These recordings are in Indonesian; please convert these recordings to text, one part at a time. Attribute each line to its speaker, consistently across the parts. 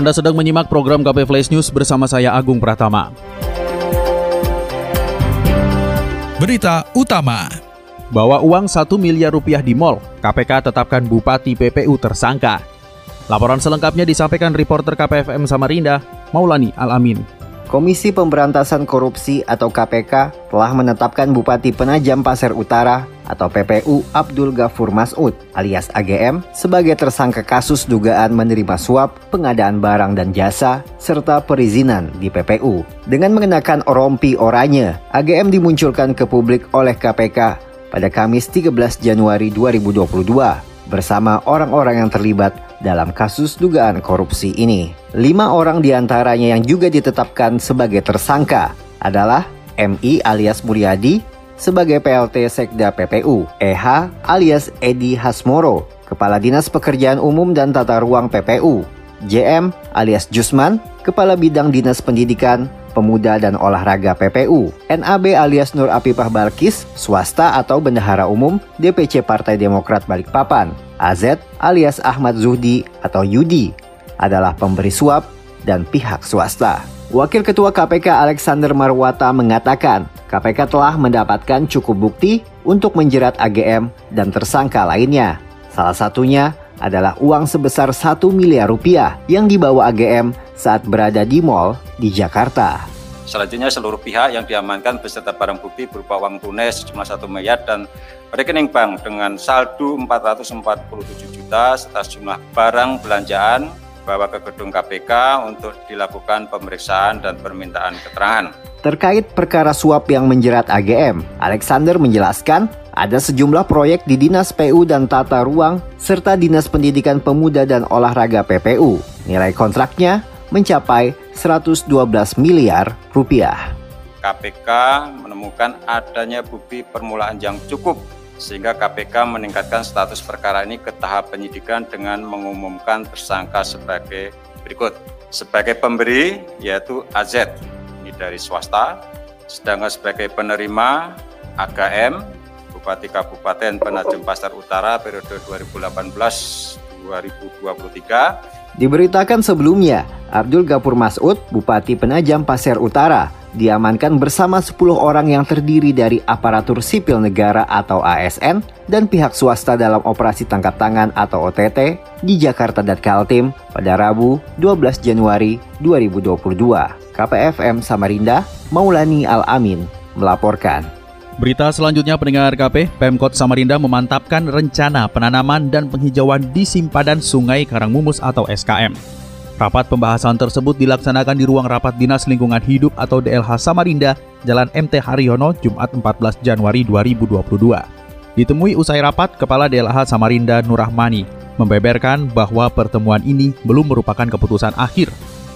Speaker 1: Anda sedang menyimak program KP Flash News bersama saya Agung Pratama.
Speaker 2: Berita utama
Speaker 1: Bawa uang 1 miliar rupiah di mall, KPK tetapkan Bupati PPU tersangka. Laporan selengkapnya disampaikan reporter KPFM Samarinda, Maulani Alamin.
Speaker 3: Komisi Pemberantasan Korupsi atau KPK telah menetapkan Bupati Penajam Pasir Utara atau PPU Abdul Ghafur Masud alias AGM sebagai tersangka kasus dugaan menerima suap, pengadaan barang dan jasa, serta perizinan di PPU. Dengan mengenakan rompi oranye, AGM dimunculkan ke publik oleh KPK pada Kamis 13 Januari 2022 bersama orang-orang yang terlibat dalam kasus dugaan korupsi ini. Lima orang di antaranya yang juga ditetapkan sebagai tersangka adalah MI alias Mulyadi sebagai PLT Sekda PPU, EH alias Edi Hasmoro, Kepala Dinas Pekerjaan Umum dan Tata Ruang PPU, JM alias Jusman, Kepala Bidang Dinas Pendidikan, Pemuda dan Olahraga PPU, NAB alias Nur Apipah Balkis, swasta atau bendahara umum DPC Partai Demokrat Balikpapan, AZ alias Ahmad Zuhdi atau Yudi adalah pemberi suap dan pihak swasta. Wakil Ketua KPK Alexander Marwata mengatakan, KPK telah mendapatkan cukup bukti untuk menjerat AGM dan tersangka lainnya. Salah satunya adalah uang sebesar 1 miliar rupiah yang dibawa AGM saat berada di mall di Jakarta.
Speaker 4: Selanjutnya seluruh pihak yang diamankan beserta barang bukti berupa uang tunai sejumlah 1 miliar dan rekening bank dengan saldo 447 juta serta sejumlah barang belanjaan bawa ke gedung KPK untuk dilakukan pemeriksaan dan permintaan keterangan.
Speaker 3: Terkait perkara suap yang menjerat AGM, Alexander menjelaskan ada sejumlah proyek di Dinas PU dan Tata Ruang serta Dinas Pendidikan Pemuda dan Olahraga PPU. Nilai kontraknya mencapai 112 miliar rupiah.
Speaker 4: KPK menemukan adanya bukti permulaan yang cukup sehingga KPK meningkatkan status perkara ini ke tahap penyidikan dengan mengumumkan tersangka sebagai berikut. Sebagai pemberi yaitu AZ, ini dari swasta, sedangkan sebagai penerima AGM, Bupati Kabupaten Penajam Pasar Utara periode 2018-2023,
Speaker 3: Diberitakan sebelumnya, Abdul Gapur Masud, Bupati Penajam Pasir Utara, diamankan bersama 10 orang yang terdiri dari aparatur sipil negara atau ASN dan pihak swasta dalam operasi tangkap tangan atau OTT di Jakarta dan Kaltim pada Rabu 12 Januari 2022. KPFM Samarinda, Maulani Al-Amin melaporkan.
Speaker 1: Berita selanjutnya pendengar KP, Pemkot Samarinda memantapkan rencana penanaman dan penghijauan di simpadan Sungai Karangmumus atau SKM. Rapat pembahasan tersebut dilaksanakan di ruang rapat Dinas Lingkungan Hidup atau DLH Samarinda, Jalan MT Haryono, Jumat 14 Januari 2022. Ditemui usai rapat, Kepala DLH Samarinda Nurrahmani membeberkan bahwa pertemuan ini belum merupakan keputusan akhir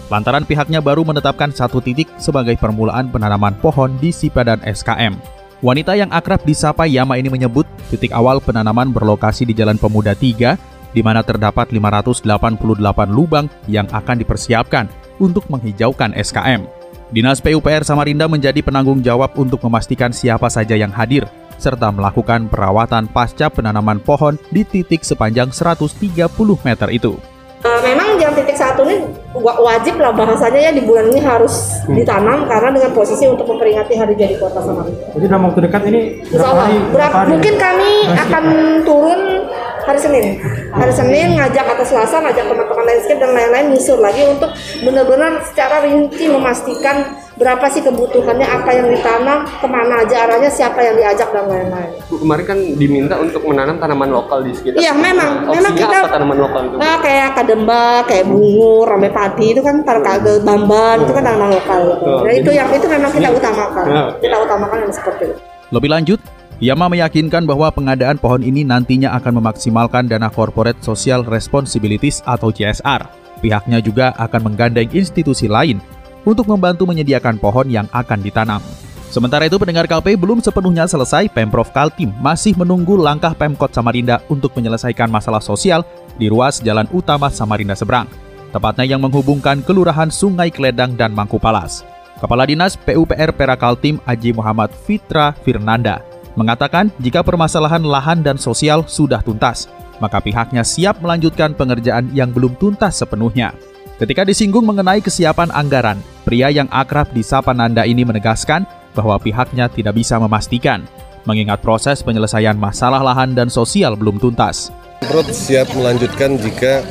Speaker 1: lantaran pihaknya baru menetapkan satu titik sebagai permulaan penanaman pohon di Sipadan SKM. Wanita yang akrab disapa Yama ini menyebut titik awal penanaman berlokasi di Jalan Pemuda 3 di mana terdapat 588 lubang yang akan dipersiapkan untuk menghijaukan SKM. Dinas PUPR Samarinda menjadi penanggung jawab untuk memastikan siapa saja yang hadir serta melakukan perawatan pasca penanaman pohon di titik sepanjang 130 meter itu.
Speaker 5: Uh, memang jam titik satu ini wajib lah bahasanya ya di bulan ini harus hmm. ditanam karena dengan posisi untuk memperingati hari jadi kota Samarinda.
Speaker 6: Jadi dalam waktu dekat ini berapa hari?
Speaker 5: Berapa, hari? Mungkin kami akan turun hari Senin. Hari Senin ngajak atau Selasa ngajak teman-teman landscape dan lain-lain nyisur lagi untuk benar-benar secara rinci memastikan berapa sih kebutuhannya, apa yang ditanam, ke mana aja arahnya, siapa yang diajak dan lain-lain.
Speaker 6: Kemarin kan diminta untuk menanam tanaman lokal di sekitar.
Speaker 5: Iya memang,
Speaker 6: Opsinya
Speaker 5: memang kita
Speaker 6: apa tanaman lokal itu?
Speaker 5: Nah, kayak kademba, kayak bungur, ramai padi itu kan kagel bamban itu kan tanaman lokal. Oh, nah itu yang itu memang kita utamakan. Ya. Kita utamakan yang seperti itu.
Speaker 1: Lebih lanjut, Yama meyakinkan bahwa pengadaan pohon ini nantinya akan memaksimalkan dana corporate social responsibilities atau CSR Pihaknya juga akan menggandeng institusi lain untuk membantu menyediakan pohon yang akan ditanam. Sementara itu pendengar KP belum sepenuhnya selesai, Pemprov Kaltim masih menunggu langkah Pemkot Samarinda untuk menyelesaikan masalah sosial di ruas jalan utama Samarinda Seberang, tepatnya yang menghubungkan Kelurahan Sungai Kledang dan Mangku Palas. Kepala Dinas PUPR Pera Kaltim Aji Muhammad Fitra Firnanda mengatakan jika permasalahan lahan dan sosial sudah tuntas, maka pihaknya siap melanjutkan pengerjaan yang belum tuntas sepenuhnya. Ketika disinggung mengenai kesiapan anggaran, pria yang akrab di Sapa Nanda ini menegaskan bahwa pihaknya tidak bisa memastikan, mengingat proses penyelesaian masalah lahan dan sosial belum tuntas.
Speaker 7: Pemprov siap melanjutkan jika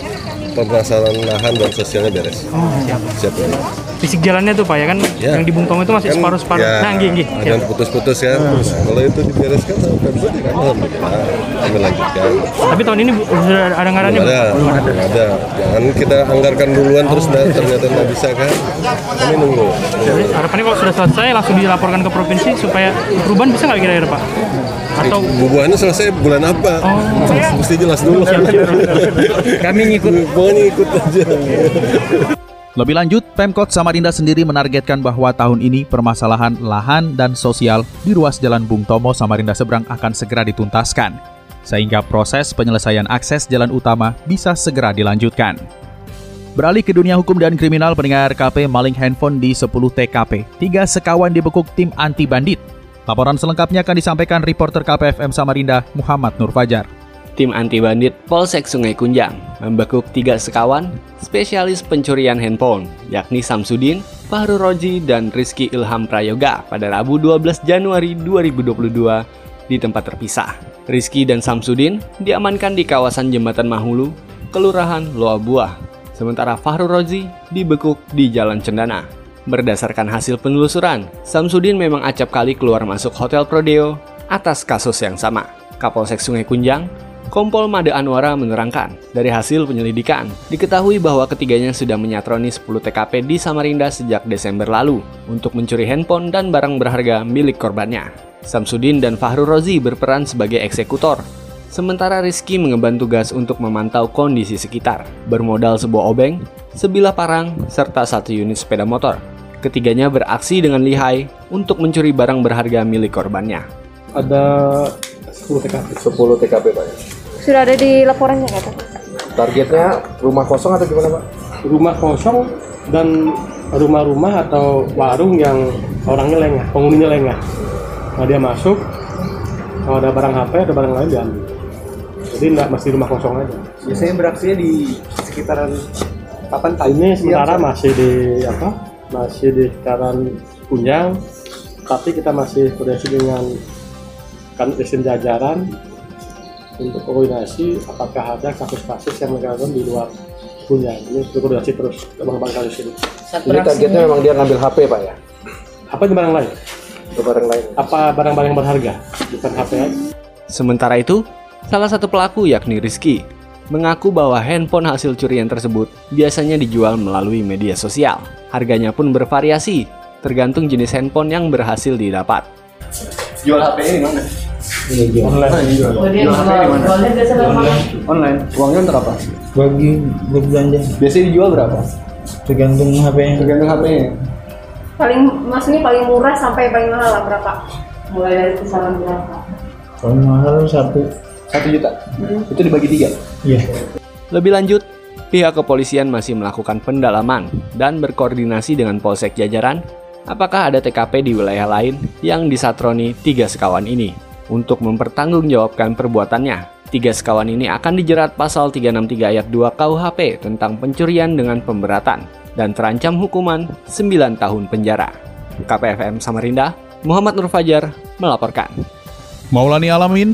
Speaker 7: permasalahan lahan dan sosialnya beres.
Speaker 8: Oh, siap.
Speaker 7: Siap ya.
Speaker 8: Fisik jalannya tuh Pak ya kan
Speaker 7: Ya.
Speaker 8: yang di Bung Tomo itu masih
Speaker 7: Kan,
Speaker 8: separuh-separuh.
Speaker 7: ya,
Speaker 8: nah, gini, gini.
Speaker 7: Ada yang putus-putus kan. Nah, kalau itu dibereskan sama Pemprov ya kan alhamdulillah kami lanjutkan.
Speaker 8: Tapi tahun ini sudah ada anggarannya
Speaker 7: Belum ada,
Speaker 8: Belum ada.
Speaker 7: Jangan kita anggarkan duluan terus nah, ternyata nggak bisa kan. Kami nunggu.
Speaker 8: Jadi harapannya kalau sudah selesai langsung dilaporkan ke provinsi supaya perubahan bisa nggak kira-kira Pak? Atau
Speaker 7: Bubuhannya selesai bulan apa? Mesti jelas dulu.
Speaker 8: kami ngikut
Speaker 7: Pokoknya ikut aja.
Speaker 1: Lebih lanjut, Pemkot Samarinda sendiri menargetkan bahwa tahun ini permasalahan lahan dan sosial di ruas Jalan Bung Tomo Samarinda Seberang akan segera dituntaskan, sehingga proses penyelesaian akses jalan utama bisa segera dilanjutkan. Beralih ke dunia hukum dan kriminal, pendengar KP maling handphone di 10 TKP. Tiga sekawan dibekuk tim anti bandit. Laporan selengkapnya akan disampaikan reporter KPFM Samarinda, Muhammad Nur Fajar.
Speaker 9: Tim anti bandit Polsek Sungai Kunjang membekuk tiga sekawan spesialis pencurian handphone, yakni Samsudin, Fahru Roji, dan Rizky Ilham Prayoga pada Rabu 12 Januari 2022 di tempat terpisah. Rizky dan Samsudin diamankan di kawasan Jembatan Mahulu, Kelurahan Loa Buah, sementara Fahru Roji dibekuk di Jalan Cendana. Berdasarkan hasil penelusuran, Samsudin memang acap kali keluar masuk Hotel Prodeo atas kasus yang sama. Kapolsek Sungai Kunjang Kompol Made Anwara menerangkan, dari hasil penyelidikan, diketahui bahwa ketiganya sudah menyatroni 10 TKP di Samarinda sejak Desember lalu untuk mencuri handphone dan barang berharga milik korbannya. Samsudin dan Fahru Rozi berperan sebagai eksekutor, sementara Rizky mengemban tugas untuk memantau kondisi sekitar, bermodal sebuah obeng, sebilah parang, serta satu unit sepeda motor. Ketiganya beraksi dengan lihai untuk mencuri barang berharga milik korbannya.
Speaker 6: Ada 10 TKP.
Speaker 7: 10 TKP Pak ya.
Speaker 5: Sudah ada di laporannya kata.
Speaker 7: Targetnya rumah kosong atau gimana Pak?
Speaker 6: Rumah kosong dan rumah-rumah atau warung yang orangnya lengah, penghuninya lengah. Nah dia masuk, kalau ada barang HP, ada barang lain diambil. Jadi nggak mesti rumah kosong aja.
Speaker 10: Biasanya beraksinya di sekitaran kapan Pak?
Speaker 6: Ini sementara masih di apa? Masih di sekitaran Kunjang, tapi kita masih koordinasi dengan kan sistem jajaran untuk koordinasi apakah ada kasus-kasus yang menggunakan di luar Kunjang. Ini untuk koordinasi terus mengembang kasus ini.
Speaker 10: Jadi targetnya memang dia ngambil HP Pak ya?
Speaker 6: Apa itu barang lain?
Speaker 10: Atau barang lain?
Speaker 6: Apa barang-barang yang berharga? Bukan HP.
Speaker 9: Sementara itu, salah satu pelaku yakni Rizky mengaku bahwa handphone hasil curian tersebut biasanya dijual melalui media sosial. Harganya pun bervariasi, tergantung jenis handphone yang berhasil didapat.
Speaker 10: Jual HP-nya di mana?
Speaker 6: Online.
Speaker 10: Jual HP di mana? Online. Uangnya untuk apa?
Speaker 11: bagi berbelanja
Speaker 10: Biasanya dijual berapa?
Speaker 11: tergantung HP-nya
Speaker 10: Tergantung HP-nya.
Speaker 5: Paling maksudnya paling murah sampai paling mahal lah berapa? Mulai dari kisaran berapa?
Speaker 11: kalau mahal satu
Speaker 10: Satu juta. Itu dibagi tiga.
Speaker 11: iya
Speaker 9: Lebih lanjut, pihak kepolisian masih melakukan pendalaman dan berkoordinasi dengan Polsek Jajaran apakah ada TKP di wilayah lain yang disatroni tiga sekawan ini. Untuk mempertanggungjawabkan perbuatannya, tiga sekawan ini akan dijerat pasal 363 ayat 2 KUHP tentang pencurian dengan pemberatan dan terancam hukuman 9 tahun penjara. KPFM Samarinda, Muhammad Nur Fajar melaporkan.
Speaker 1: Maulani Alamin,